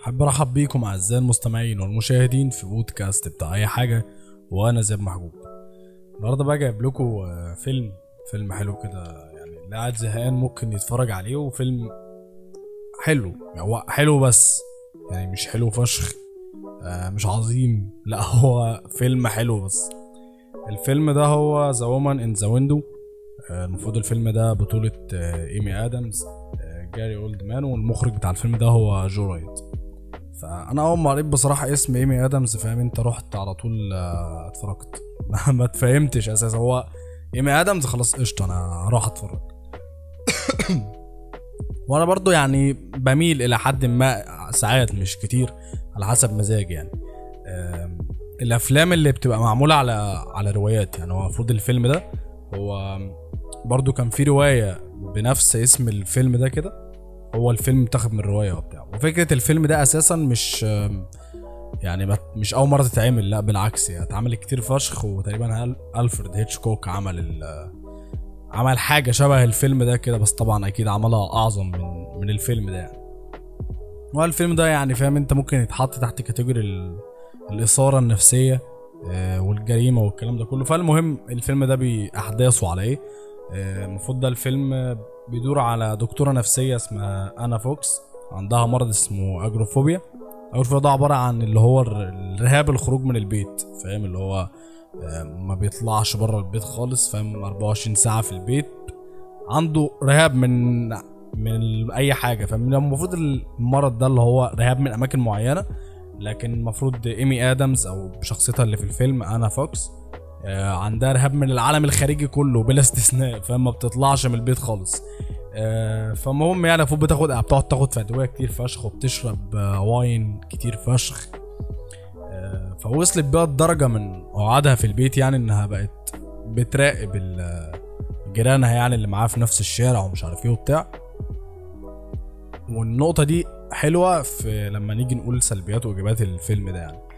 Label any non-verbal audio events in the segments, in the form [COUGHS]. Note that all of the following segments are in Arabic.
حابب أرحب بيكم أعزائي المستمعين والمشاهدين في بودكاست بتاع أي حاجة وأنا زياد محجوب. النهارده بقى جايب لكم آه، فيلم فيلم حلو كده يعني اللي قاعد زهقان ممكن يتفرج عليه وفيلم حلو يعني هو حلو بس يعني مش حلو فشخ آه، مش عظيم [LAUGHS] لا هو فيلم حلو بس. الفيلم ده هو The Woman in the Window المفروض الفيلم ده بطولة آه، إيمي آدمز جاري أولد مان والمخرج بتاع الفيلم ده هو جو رايت. فأنا أول ما قريت بصراحة اسم إيمي آدمز فاهم أنت رحت على طول آه، اتفرجت. [LAUGHS] ما اتفهمتش أساسا. هو إيمي آدمز؟ خلاص قشطة أنا هروح أتفرج. [COUGHS] وأنا برضو يعني بميل إلى حد ما ساعات مش كتير على حسب مزاجي يعني. الأفلام اللي بتبقى معمولة على على روايات يعني هو المفروض الفيلم ده هو برضو كان في رواية بنفس اسم الفيلم ده كده. هو الفيلم متاخد من الرواية وبتاع. وفكرة الفيلم ده أساسا مش يعني مش أول مرة تتعمل لا بالعكس يعني اتعملت كتير فشخ وتقريبا ألفريد هيتشكوك عمل عمل حاجة شبه الفيلم ده كده بس طبعا أكيد عملها أعظم من من الفيلم ده يعني. هو الفيلم ده يعني فاهم أنت ممكن يتحط تحت كاتيجوري ال- الإثارة النفسية آه، والجريمة والكلام ده كله؟ فالمهم الفيلم ده باحداثه على إيه المفروض ده الفيلم آه، بيدور على دكتورة نفسية اسمها أنا فوكس. عندها مرض اسمه أجروفوبيا. اجروفوبيا ده عبارة عن اللي هو الر- الرهاب الخروج من البيت فاهم؟ اللي هو آه، ما بيطلعش بره البيت خالص فاهم؟ 24 ساعة في البيت. عنده رهاب من من أي حاجة فاهم؟ المفروض المرض ده اللي هو رهاب من أماكن معينة لكن المفروض إيمي آدمز أو شخصيتها اللي في الفيلم أنا فوكس. آه، عندها رهاب من العالم الخارجي كله بلا استثناء فما بتطلعش من البيت خالص. آه، فالمهم يعني المفروض بتاخد بتقعد تاخد في ادويه كتير فشخ وبتشرب آه، wine كتير فشخ. آه، فوصلت بيها الدرجة من قعدها في البيت يعني إنها بقت بتراقب جيرانها يعني اللي معاها في نفس الشارع ومش عارف إيه وبتاع. والنقطة دي حلوة في لما نيجي نقول سلبيات وإيجابيات الفيلم ده يعني. آه،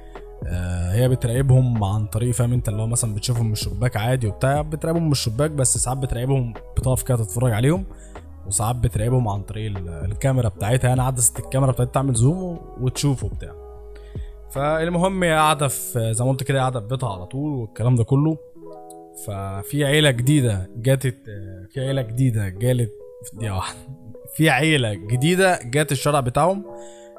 هي بتراقبهم عن طريق فاهم انت اللي هو مثلا بتشوفهم من الشباك عادي وبتاع بتراقبهم من الشباك بس ساعات بتراقبهم بتقف كده تتفرج عليهم وساعات بتراقبهم عن طريق ال- الكاميرا بتاعتها يعني عدسة الكاميرا بتاعتها تعمل زوم وتشوفه بتاع فالمهم هي قاعدة في زي ما قلت كده قاعدة في بيتها على طول والكلام ده كله. ففي عيلة جديدة جاتت في عيلة جديدة جالت دي واحدة في عيلة جديدة جات الشارع بتاعهم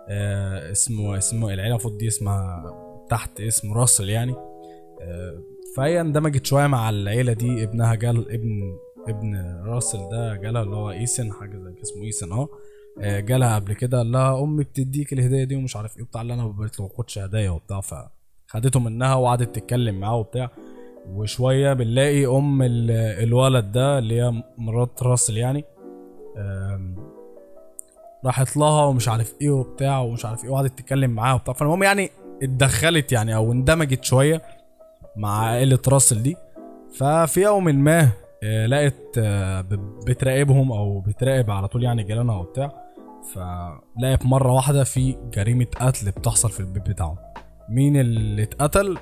آه، اسمه اسمه العيلة المفروض دي اسمها تحت اسم راسل يعني. آه، فهي اندمجت شوية مع العيلة دي. ابنها جال ابن ابن راسل ده جالها اللي هو إيسن حاجة زي اسمه إيسن آه. آه، جالها قبل كده. قال لها أمي بتديك الهدية دي ومش عارف إيه وبتاع. اللي أنا ما باخدش هدايا وبتاع. فخدته منها وقعدت تتكلم معاه وبتاع. وشوية بنلاقي أم ال- الولد ده اللي هي مرات راسل يعني. راحت لها ومش عارف إيه وبتاع ومش عارف إيه وقعدت تتكلم معاها وبتاع. فالمهم يعني اتدخلت يعني أو اندمجت شوية مع عائلة راسل دي. ففي يوم ما آه، لقت آه، بتراقبهم أو بتراقب على طول يعني جيرانها وبتاع. فلقت مرة واحدة في جريمة قتل بتحصل في البيت بتاعهم. مين اللي اتقتل؟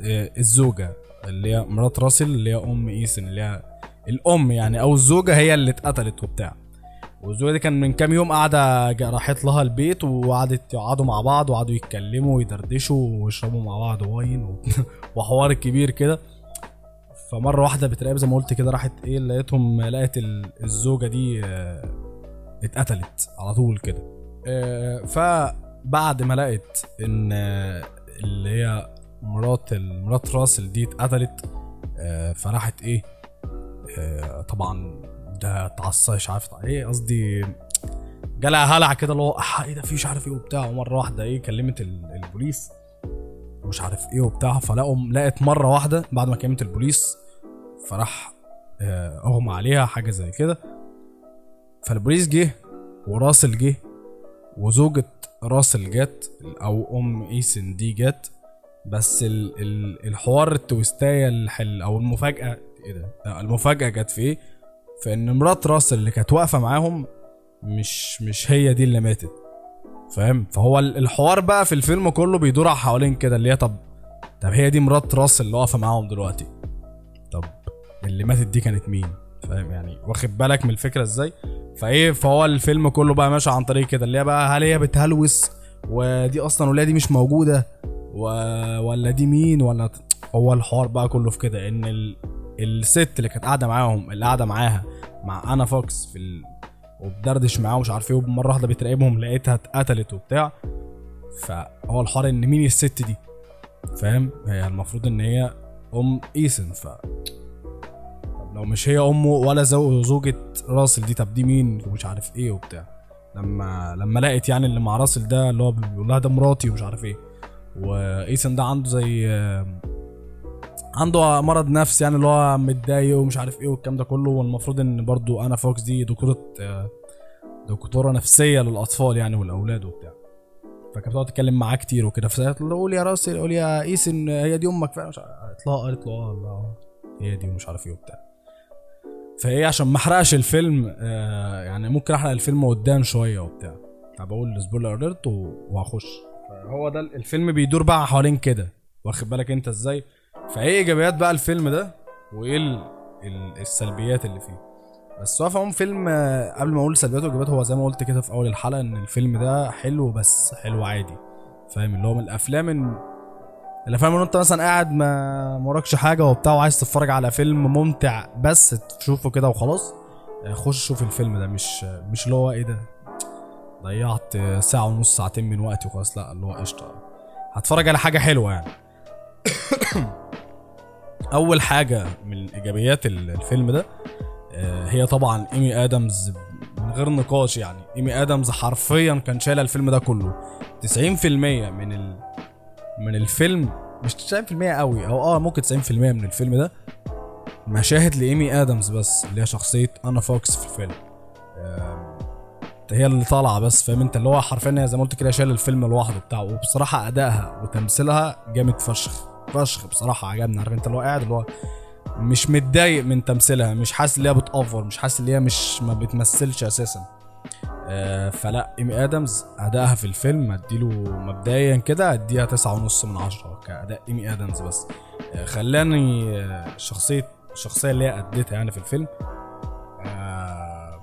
آه، الزوجة اللي هي مرات راسل اللي هي أم إيسن اللي هي الأم يعني أو الزوجة هي اللي اتقتلت وبتاع. والزوجه دي كان من كام يوم قاعدة راحت لها البيت وقعدت يقعدوا مع بعض وقعدوا يتكلموا ويدردشوا ويشربوا مع بعض واين [LAUGHS] وحوار كبير كده. فمرة واحدة بتراقب زي ما قلت كده راحت إيه لقيتهم لقيت ال- الزوجة دي آه، اتقتلت على طول كده. آه، فبعد ما لقت إن آه، اللي هي مرات مرات راسل دي اتقتلت فراحت إيه طبعا ده اتعصى مش عارف إيه قصدي جالها هلع كده اللي هو إيه ده؟ في مش عارف إيه وبتاع. ومرة واحدة إيه كلمت ال- البوليس. ومش عارف إيه وبتاع. فلقوا لقت مرة واحدة بعد ما كلمت البوليس فراح آه، أغمى عليها حاجة زي كده. فالبوليس جه وراسل جه وزوجة راسل جت أو أم إيسن دي جت. بس ال ال الحوار التويستاية أو المفاجأة إيه ده؟ المفاجأة جت في إيه؟ في ان مرات راسل اللي كانت واقفة معاهم مش مش هي دي اللي ماتت. فاهم؟ فهو ال- الحوار بقى في الفيلم كله بيدور حوالين كده اللي هي طب طب هي دي مرات راسل اللي واقفة معاهم دلوقتي. طب اللي ماتت دي كانت مين؟ فاهم؟ يعني واخد بالك من الفكرة إزاي؟ فإيه فهو الفيلم كله بقى ماشي عن طريق كده اللي هي بقى هل هي بتهلوس؟ ودي أصلا ولا دي مش موجودة. و... ولا دي مين؟ ولا هو الحوار بقى كله في كده إن ال... الست اللي كانت قاعدة معاهم اللي قاعدة معاها مع أنا فوكس في ال... وبدردش معاهم مش عارف إيه ومرة واحدة بتراقبهم لقيتها اتقتلت وبتاع. فهو الحوار إن مين الست دي؟ فاهم؟ هي المفروض إن هي أم إيسن ف لو مش هي امه ولا زو- زوجة راسل دي طب دي مين؟ ومش عارف إيه وبتاع. لما لما لقيت يعني اللي مع راسل ده اللي هو بيقول لها ده مراتي ومش عارف إيه. وإيسن ده عنده زي عنده مرض نفسي يعني اللي هو متضايق ومش عارف إيه والكلام ده كله والمفروض إن برضو أنا فوكس دي دكتورة دكتورة نفسية للأطفال يعني والأولاد وبتاع. فكانت بتقعد تتكلم معاه كتير وكده فقالت له قول يا راسل قول يا ايسن هي دي أمك فعلا قالت له قالت له آه الله هي دي ومش عارف إيه وبتاع. فهي عشان ما احرقش الفيلم آه يعني ممكن أحرق الفيلم قدام شوية وبتاع. فبقول سبويلر اليرت وهخش. فهو ده الفيلم بيدور بقى حوالين كده. واخد بالك أنت إزاي؟ فايه إيجابيات بقى الفيلم ده وإيه ال- ال- السلبيات اللي فيه. بس هو فهم فيلم قبل ما أقول سلبيات وإيجابيات هو زي ما قلت كده في أول الحلقة إن الفيلم ده حلو بس حلو عادي فاهم؟ اللي هو من الأفلام إن الأفلام إن أنت مثلا قاعد ما وراكش حاجة وبتاع وعايز تتفرج على فيلم ممتع بس تشوفه كده وخلاص خش شوف الفيلم ده. مش مش اللي هو إيه ده ضيعت ساعة ونص ساعتين من وقتي وخلاص لا اللي هو قشطة. هتفرج على حاجة حلوة يعني. [COUGHS] أول حاجة من إيجابيات ال- الفيلم ده آه، هي طبعا إيمي آدمز من غير نقاش يعني. إيمي آدمز حرفيا كان شايله الفيلم ده كله. 90% من ال... من الفيلم مش 90% قوي أو آه ممكن 90% من الفيلم ده مشاهد لإيمي آدمز بس اللي هي شخصية أنا فوكس في الفيلم. هي اللي طالعة بس فاهم أنت؟ اللي هو حرفيا زي ما قلت كده شايل الفيلم لوحده بتاعه وبصراحة أدائها وتمثيلها جامد فشخ. فشخ بصراحة عجبني. عارف انت اللي هو قاعد اللي هو مش متضايق من تمثيلها مش حاسس إن هي بتأفور مش حاسس إن هي مش ما بتمثلش أساسا. آه فلا إيمي آدمز أدائها في الفيلم أديله مبدئيا كده أديها تسعة ونص من عشرة كأداء إيمي آدمز بس. آه خلاني آه شخصية الشخصيه اللي هي أديتها يعني في الفيلم آه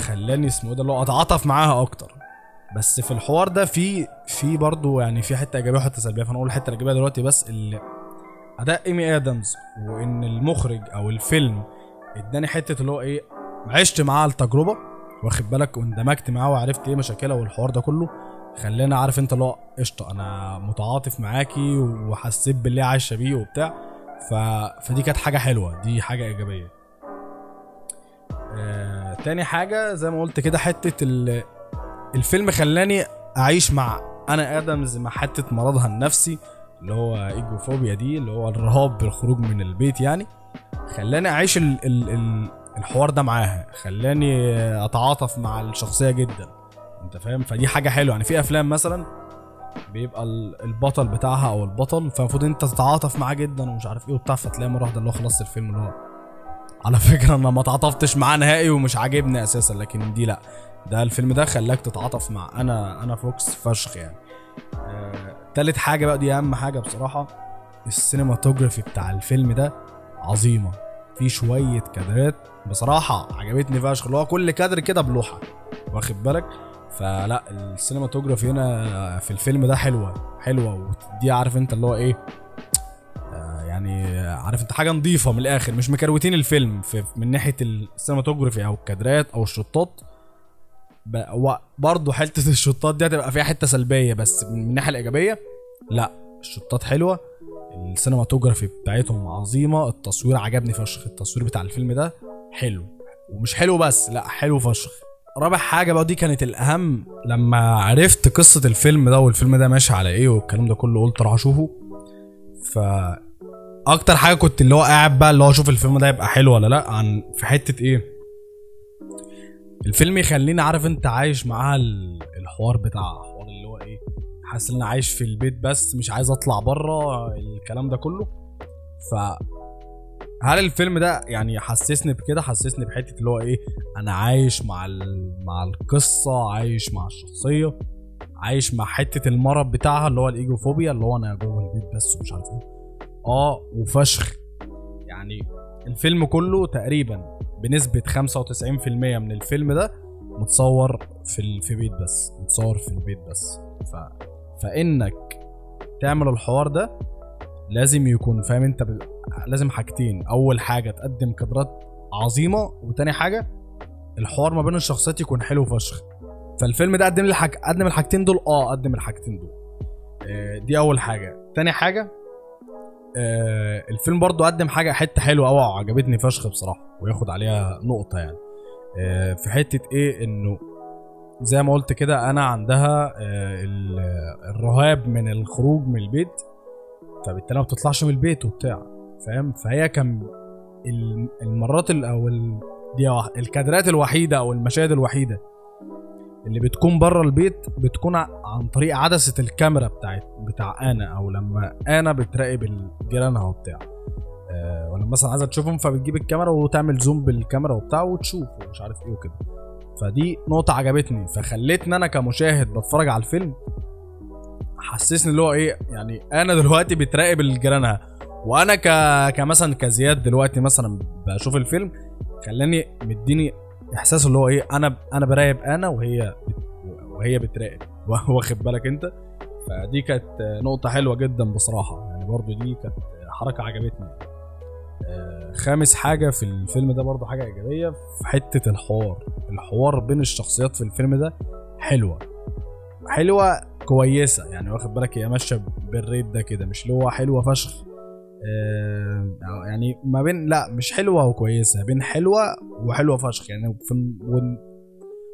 خلاني اسمه إيه ده اللي هو أتعاطف معاها أكتر. بس في الحوار ده في في برضه يعني في حتة إيجابية وحتة سلبية فأنا أقول الحتة الإيجابية دلوقتي بس أداء إيمي آدمز وإن المخرج أو الفيلم إداني حتة اللي هو إيه عشت معاه التجربة واخد بالك واندمجت معاه وعرفت إيه مشاكلها والحوار ده كله خلاني عارف أنت اللي هو قشطة أنا متعاطف معاكي وحسيت باللي عايشة بيه وبتاع ف... فدي كانت حاجة حلوة دي حاجة إيجابية. آه... تاني حاجة زي ما قلت كده حتة ال... الفيلم خلاني أعيش مع أنا آدمز مع حتة مرضها النفسي اللي هو إيجوفوبيا دي اللي هو الرهاب بالخروج من البيت يعني. خلاني أعيش ال ال ال الحوار ده معاها خلاني أتعاطف مع الشخصية جدا. أنت فاهم؟ فدي حاجة حلوة يعني. في أفلام مثلا بيبقى ال- البطل بتاعها أو البطل فالمفروض أنت تتعاطف معاه جدا ومش عارف إيه وبتاع فتلاقي مرة واحدة اللي هو خلصت الفيلم اللي هو على فكرة أنا ما تعاطفتش معاه نهائي ومش عاجبني أساسا لكن دي لأ. ده الفيلم ده خلاك تتعاطف مع أنا أنا فوكس فشخ يعني. آه، تالت حاجة بقى دي أهم حاجة بصراحة ال cinematography بتاع الفيلم ده عظيمة. في شوية كادرات بصراحة عجبتني فشخ اللي هو كل كادر كده بلوحة واخد بالك؟ فلا ال cinematography هنا في الفيلم ده حلوة حلوة ودي عارف أنت اللي هو إيه آه، يعني عارف أنت حاجة نظيفة من الآخر مش مكروتين الفيلم في من ناحية ال cinematography أو الكادرات أو الشطات. برضه حتة الشطات دي هتبقى فيها حتة سلبية بس من الناحية الإيجابية لأ الشطات حلوة السينماتوجرافي بتاعتهم عظيمة التصوير عجبني فشخ التصوير بتاع الفيلم ده حلو. ومش حلو بس لأ حلو فشخ. رابع حاجة بقى دي كانت الأهم لما عرفت قصة الفيلم ده والفيلم ده ماشي على إيه والكلام ده كله قلت أروح أشوفه. ف أكتر حاجة كنت اللي هو قاعد بقى اللي هو أشوف الفيلم ده يبقى حلو ولا لأ عن في حتة إيه؟ الفيلم يخليني عارف انت عايش معاها ال- الحوار بتاع حوار اللي هو إيه حاسس ان أنا عايش في البيت بس مش عايز اطلع بره الكلام ده كله. ف هل الفيلم ده يعني حسسني بكده؟ حسسني بحتة اللي هو إيه أنا عايش مع. مع القصة عايش مع الشخصية عايش مع حتة المرض بتاعها اللي هو الإيجوفوبيا اللي هو أنا جوه البيت بس ومش عارف إيه. آه وفشخ. يعني الفيلم كله تقريبا بنسبة 95% من الفيلم ده متصور في في بيت بس متصور في البيت بس. ف... فإنك تعمل الحوار ده لازم يكون فاهم أنت ب... لازم حاجتين. أول حاجة تقدم كادرات عظيمة وتاني حاجة الحوار ما بين الشخصيات يكون حلو فشخ. فالفيلم ده قدم لي. قدم الحاجتين دول. آه قدم الحاجتين دول. آه، دي أول حاجة. تاني حاجة آه، الفيلم برضو قدم حاجة حتة حلوة قوي وعجبتني فشخ بصراحة وياخد عليها نقطة يعني. آه، في حتة إيه إنه زي ما قلت كده أنا عندها آه، ال- الرهاب من الخروج من البيت فبالتالي ما بتطلعش من البيت وبتاع فاهم؟ فهي كان ال- المرات ال- أو دي الكادرات الوحيدة أو المشاهد الوحيدة اللي بتكون بره البيت بتكون عن طريق عدسة الكاميرا بتاعت بتاع آنا أو لما آنا بتراقب جيرانها وبتاع آه، ولا مثلا عايزة تشوفهم فبتجيب الكاميرا وتعمل زوم بالكاميرا وبتاع وتشوف ومش عارف إيه وكده. فدي نقطة عجبتني. فخلتني أنا كمشاهد بتفرج على الفيلم حسسني اللي هو إيه يعني آنا دلوقتي بتراقب جيرانها وأنا ك كمثلا كزياد دلوقتي مثلا بشوف الفيلم خلاني مديني احساس اللي هو إيه أنا أنا براقب أنا وهي. وهي بتراقب. [LAUGHS] واخد بالك أنت؟ فدي كانت نقطة حلوة جدا بصراحة. يعني برضو دي كانت حركة عجبتني. آه، خامس حاجة في الفيلم ده برضو حاجة إيجابية في حتة الحوار. الحوار بين الشخصيات في الفيلم ده حلوة. حلوة كويسة. يعني واخد بالك هي ماشية بالريت ده كده مش اللي هو حلوة فشخ. يعني ما بين لا مش حلوة وكويسة بين حلوة وحلوة فشخ يعني في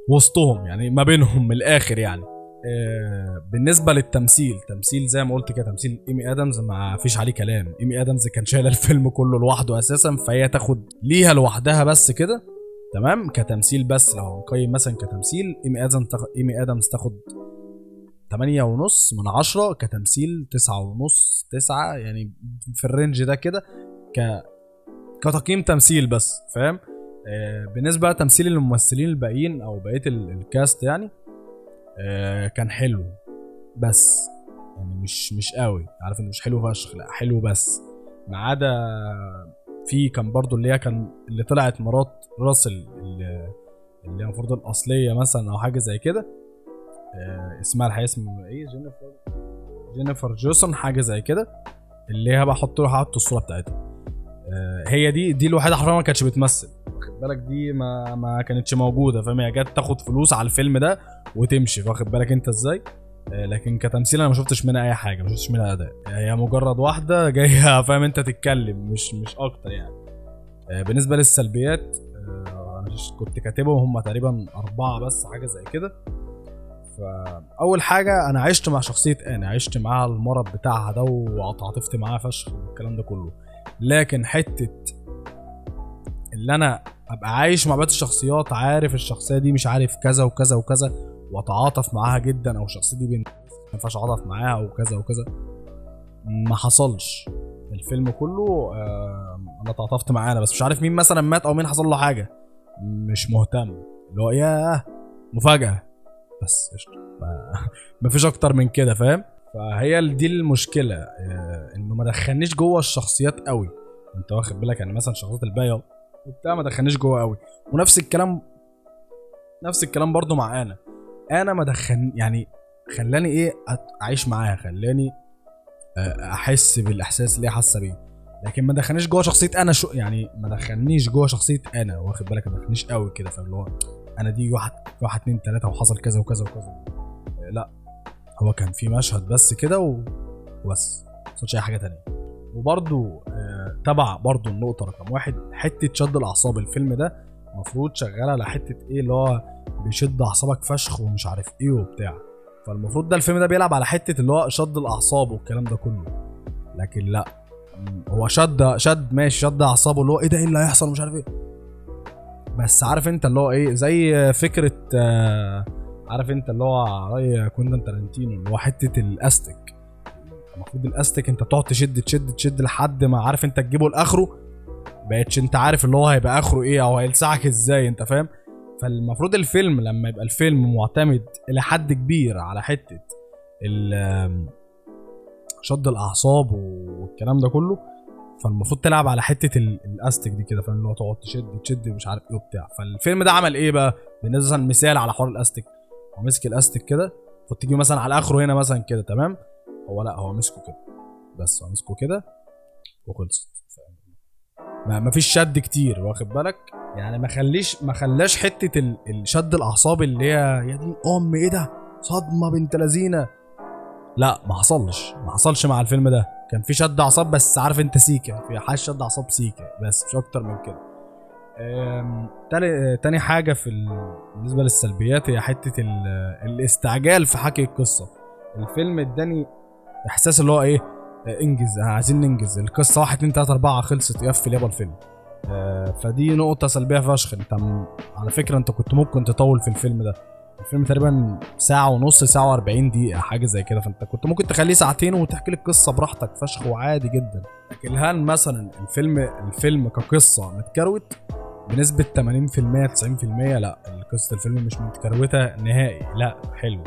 وسطهم يعني ما بينهم من الآخر يعني. بالنسبة للتمثيل تمثيل زي ما قلت كده تمثيل إيمي آدمز ما فيش عليه كلام. إيمي آدمز كان شايله [LAUGHS] الفيلم كله لوحده أساسا فهي تاخد ليها لوحدها بس كده تمام؟ كتمثيل بس لو هنقيم مثلا كتمثيل إيمي آدمز تاخد إيمي آدمز تاخد 8 ونص من عشرة كتمثيل تسعة ونص تسعة يعني في ال range ده كده ك كتقييم تمثيل بس فاهم؟ آه بالنسبة لتمثيل الممثلين الباقيين أو بقية ال- ال cast يعني آه، كان حلو بس يعني مش مش قوي عارف إنه مش حلو فشخ لأ حلو بس. ما عدا في كان برضو اللي هي كان اللي طلعت مرات راسل اللي هي المفروض الأصلية مثلا أو حاجة زي كده. اسمها الحقيقي اسمه إيه؟ جينيفر جينيفر جوسون حاجة زي كده اللي هي بقى أحط له هحط الصورة بتاعتها. آه، هي دي دي الوحيدة حرفيا ما كانتش بتمثل. واخد بالك دي ما ما كانتش موجودة فاهم؟ هي جت تاخد فلوس على الفيلم ده وتمشي واخد بالك أنت إزاي؟ آه، لكن كتمثيل أنا ما شفتش منها أي حاجة ما شفتش منها أداء. هي مجرد واحدة جاية [LAUGHS] فاهم؟ أنت تتكلم مش مش أكتر يعني. آه، بالنسبة للسلبيات آه، أنا كنت كاتبهم هم تقريبا أربعة بس حاجة زي كده. فأول حاجة أنا عشت مع شخصية أنا عشت معاها المرض بتاعها ده وتعاطفت معاها فشخ والكلام ده كله. لكن حتة اللي أنا أبقى عايش مع بقية الشخصيات عارف الشخصية دي مش عارف كذا وكذا وكذا وأتعاطف معاها جدا أو الشخصية دي بنت ما ينفعش أتعاطف معاها وكذا وكذا ما حصلش. الفيلم كله آه أنا تعاطفت معاه أنا بس مش عارف مين مثلا مات أو مين حصل له حاجة. مش مهتم. اللي هو ياه مفاجأة. بس قشطة. ما- [LAUGHS] مفيش أكتر من كده فاهم؟ فهي دي المشكلة آه إنه ما دخلنيش جوه الشخصيات قوي. أنت واخد بالك؟ يعني مثلا شخصيات الباقيه وبتاع ما دخلنيش جوه قوي. ونفس الكلام نفس الكلام برضو مع أنا. أنا ما دخل يعني خلاني إيه أعيش معاها خلاني آه، أحس بالإحساس اللي هي حاسة بيه. لكن ما دخلنيش جوه شخصية أنا شو يعني ما دخلنيش جوه شخصية أنا واخد بالك؟ ما دخلنيش قوي كده فاللي هو أنا دي واحد واحد اتنين تلاتة وحصل كذا وكذا وكذا. آه، لا. هو كان في مشهد بس كده وبس. ما حصلش أي حاجة تانية. وبرضو آه، تبع برضو النقطة رقم واحد حتة شد الأعصاب. الفيلم ده المفروض شغال على حتة إيه؟ اللي هو بيشد أعصابك فشخ ومش عارف إيه وبتاع. فالمفروض ده الفيلم ده بيلعب على حتة اللي هو شد الأعصاب والكلام ده كله. لكن لا. هو شد شد ماشي شد أعصابه اللي هو إيه ده؟ إيه اللي هيحصل؟ مش عارف إيه. بس عارف انت اللي هو إيه زي فكرة آه، عارف انت اللي هو رأي كوينتين تارانتينو اللي هو حتة الاستك المفروض الاستك انت تقعد تشد تشد تشد لحد ما عارف انت تجيبه لآخره. بقتش انت عارف اللي هو هيبقى آخره إيه أو هيلسعك إزاي انت فاهم؟ فالمفروض الفيلم لما يبقى الفيلم معتمد إلى حد كبير على حتة شد الأعصاب والكلام ده كله فالمفروض تلعب على حتة ال- الأستك دي كده فاهم؟ اللي هو تقعد تشد تشد مش عارف إيه وبتاع. فالفيلم ده عمل إيه بقى؟ بالنسبة مثلا مثال على حوار الأستك. هو مسك الأستك كده المفروض تجي مثلا على آخره هنا مثلا كده تمام؟ هو لأ هو مسكه كده. بس هو مسكه كده وخلصت؟ ما فيش شد كتير واخد بالك؟ يعني ما خليش ما خلاش حتة ال- الشد الأعصاب اللي هي يا دين أم إيه ده؟ صدمة بنت لذينة. لا ما حصلش. ما حصلش مع الفيلم ده. كان في شد أعصاب بس عارف أنت سيكا. في حاجة شد أعصاب سيكا بس مش أكتر من كده. تاني حاجة في ال... بالنسبة للسلبيات هي حتة ال... الاستعجال في حكي القصة. الفيلم اداني إحساس اللي هو إيه؟ انجز عايزين ننجز. القصة 1 2 3 4 خلصت يقفل يابا الفيلم آه، فدي نقطة سلبية فشخ. انت. على فكرة انت كنت ممكن تطول في الفيلم ده. الفيلم تقريبا ساعة ونص ساعة و40 دقيقة حاجة زي كده. فأنت كنت ممكن تخليه ساعتين وتحكي لك قصة براحتك فشخ وعادي جدا. لكن هل مثلا الفيلم الفيلم كقصة متكروت؟ بنسبة 80% 90% لا. قصة الفيلم مش متكروتة نهائي لا. حلو.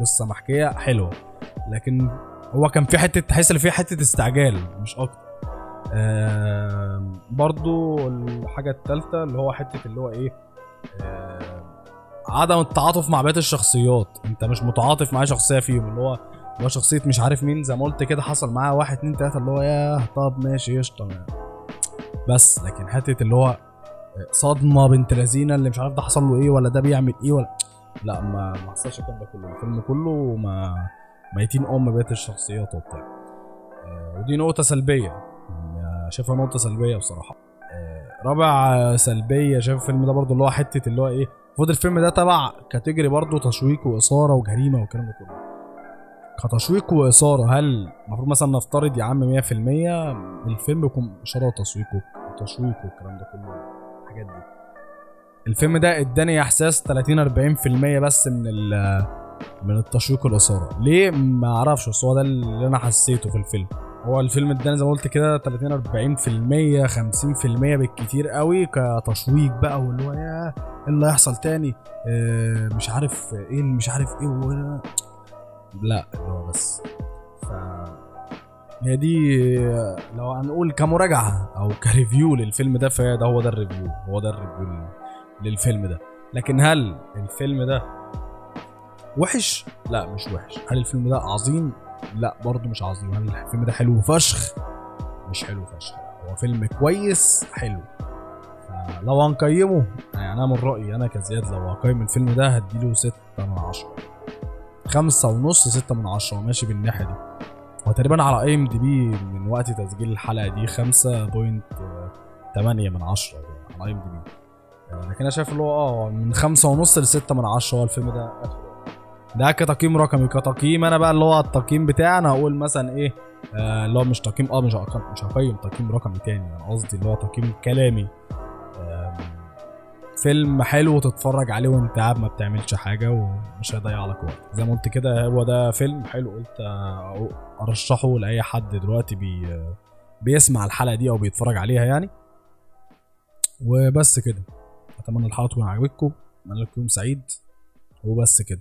قصة محكية حلوة. لكن هو كان في حتة تحس إن في حتة استعجال مش أكتر. آه برضو الحاجة التالتة اللي هو حتة اللي هو إيه؟ آه عدم التعاطف مع بقية الشخصيات. انت مش متعاطف مع شخصية فيهم اللي هو اللي هو شخصية مش عارف مين. زي ما قلت كده حصل معاه واحد اتنين تلاتة اللي هو ياه طب ماشي قشطة. بس لكن حتة اللي هو صدمة بنت لذينة اللي مش عارف ده حصل له إيه ولا ده بيعمل إيه ولا لا ما ما حصلش الكلام ده كله. الفيلم كله ما ميتين أم بقية الشخصيات وبتاع. آه، ودي نقطة سلبية. آه، شايفها نقطة سلبية بصراحة. آه، رابع سلبية شايف الفيلم ده برضو اللي هو حتة اللي هو إيه المفروض الفيلم ده تبع كاتيجوري برضه تشويق وإثارة وجريمة والكلام ده كله. كتشويق وإثارة هل المفروض مثلا نفترض يا عم 100% الفيلم يكون إشارة وتشويق وتشويق والكلام ده كله الحاجات دي. الفيلم ده اداني إحساس 30 40% بس من من التشويق والإثارة. ليه؟ ما أعرفش بس هو ده اللي أنا حسيته في الفيلم. هو الفيلم اداني زي ما قلت كده 30 40% 50% بالكتير قوي كتشويق بقى واللي هو إيه اللي هيحصل تاني؟ آه مش عارف إيه مش عارف إيه و... لا هو بس. ف هي دي لو هنقول كمراجعة أو ك review للفيلم ده فده هو ده ال review هو ده ال review لل- للفيلم ده. لكن هل الفيلم ده وحش؟ لا مش وحش. هل الفيلم ده عظيم؟ لا برضه مش عظيم. هل الفيلم ده حلو فشخ. مش حلو فشخ. هو فيلم كويس حلو. لو هنقيمه يعني أنا من رأيي أنا كزياد لو هقيم الفيلم ده هديله ستة من عشرة. خمسة ونص ستة من عشرة. ماشي بالناحية دي. هو تقريبا على IMDb من وقت تسجيل الحلقة دي خمسة point تمانية من عشرة على اي ام دي بي لكن أنا شايف اللي هو آه من خمسة ونص لستة من عشرة هو الفيلم ده ده كتقييم رقمي. كتقييم أنا بقى اللي هو التقييم بتاعي. أنا هقول مثلا إيه آه اللي هو مش تقييم آه مش هقيم مش هقيم تقييم رقمي تاني. أنا قصدي اللي هو تقييم كلامي. آم، فيلم حلو تتفرج عليه وأنت قاعد ما بتعملش حاجة ومش هيضيع لك وقت. زي ما قلت كده هو ده فيلم حلو. قلت آه، أرشحه لأي حد دلوقتي بي بيسمع الحلقة دي أو بيتفرج عليها يعني. وبس كده. أتمنى الحلقة تكون عجبتكم. أتمنى لكم يوم سعيد. وبس كده.